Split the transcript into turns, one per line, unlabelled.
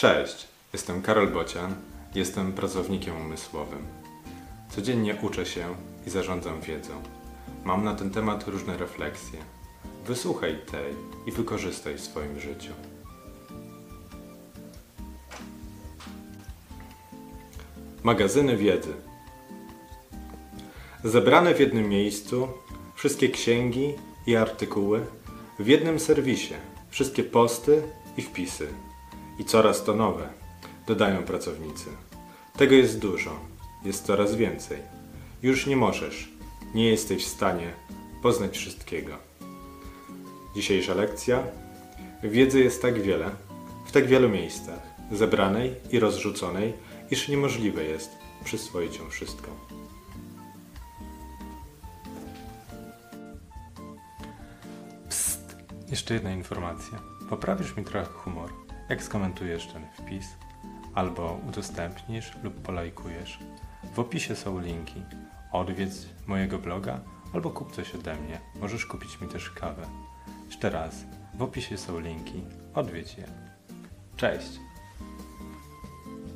Cześć, jestem Karol Bocian, jestem pracownikiem umysłowym. Codziennie uczę się i zarządzam wiedzą. Mam na ten temat różne refleksje. Wysłuchaj tej i wykorzystaj w swoim życiu. Magazyny wiedzy. Zebrane w jednym miejscu wszystkie księgi i artykuły w jednym serwisie, wszystkie posty i wpisy. I coraz to nowe, dodają pracownicy. Tego jest dużo, jest coraz więcej. Już nie możesz, nie jesteś w stanie poznać wszystkiego. Dzisiejsza lekcja. Wiedzy jest tak wiele, w tak wielu miejscach, zebranej i rozrzuconej, iż niemożliwe jest przyswoić ją wszystko. Psst, jeszcze jedna informacja. Poprawisz mi trochę humor, jak skomentujesz ten wpis, albo udostępnisz lub polajkujesz. W opisie są linki. Odwiedź mojego bloga albo kup coś ode mnie. Możesz kupić mi też kawę. Jeszcze raz, w opisie są linki. Odwiedź je. Cześć!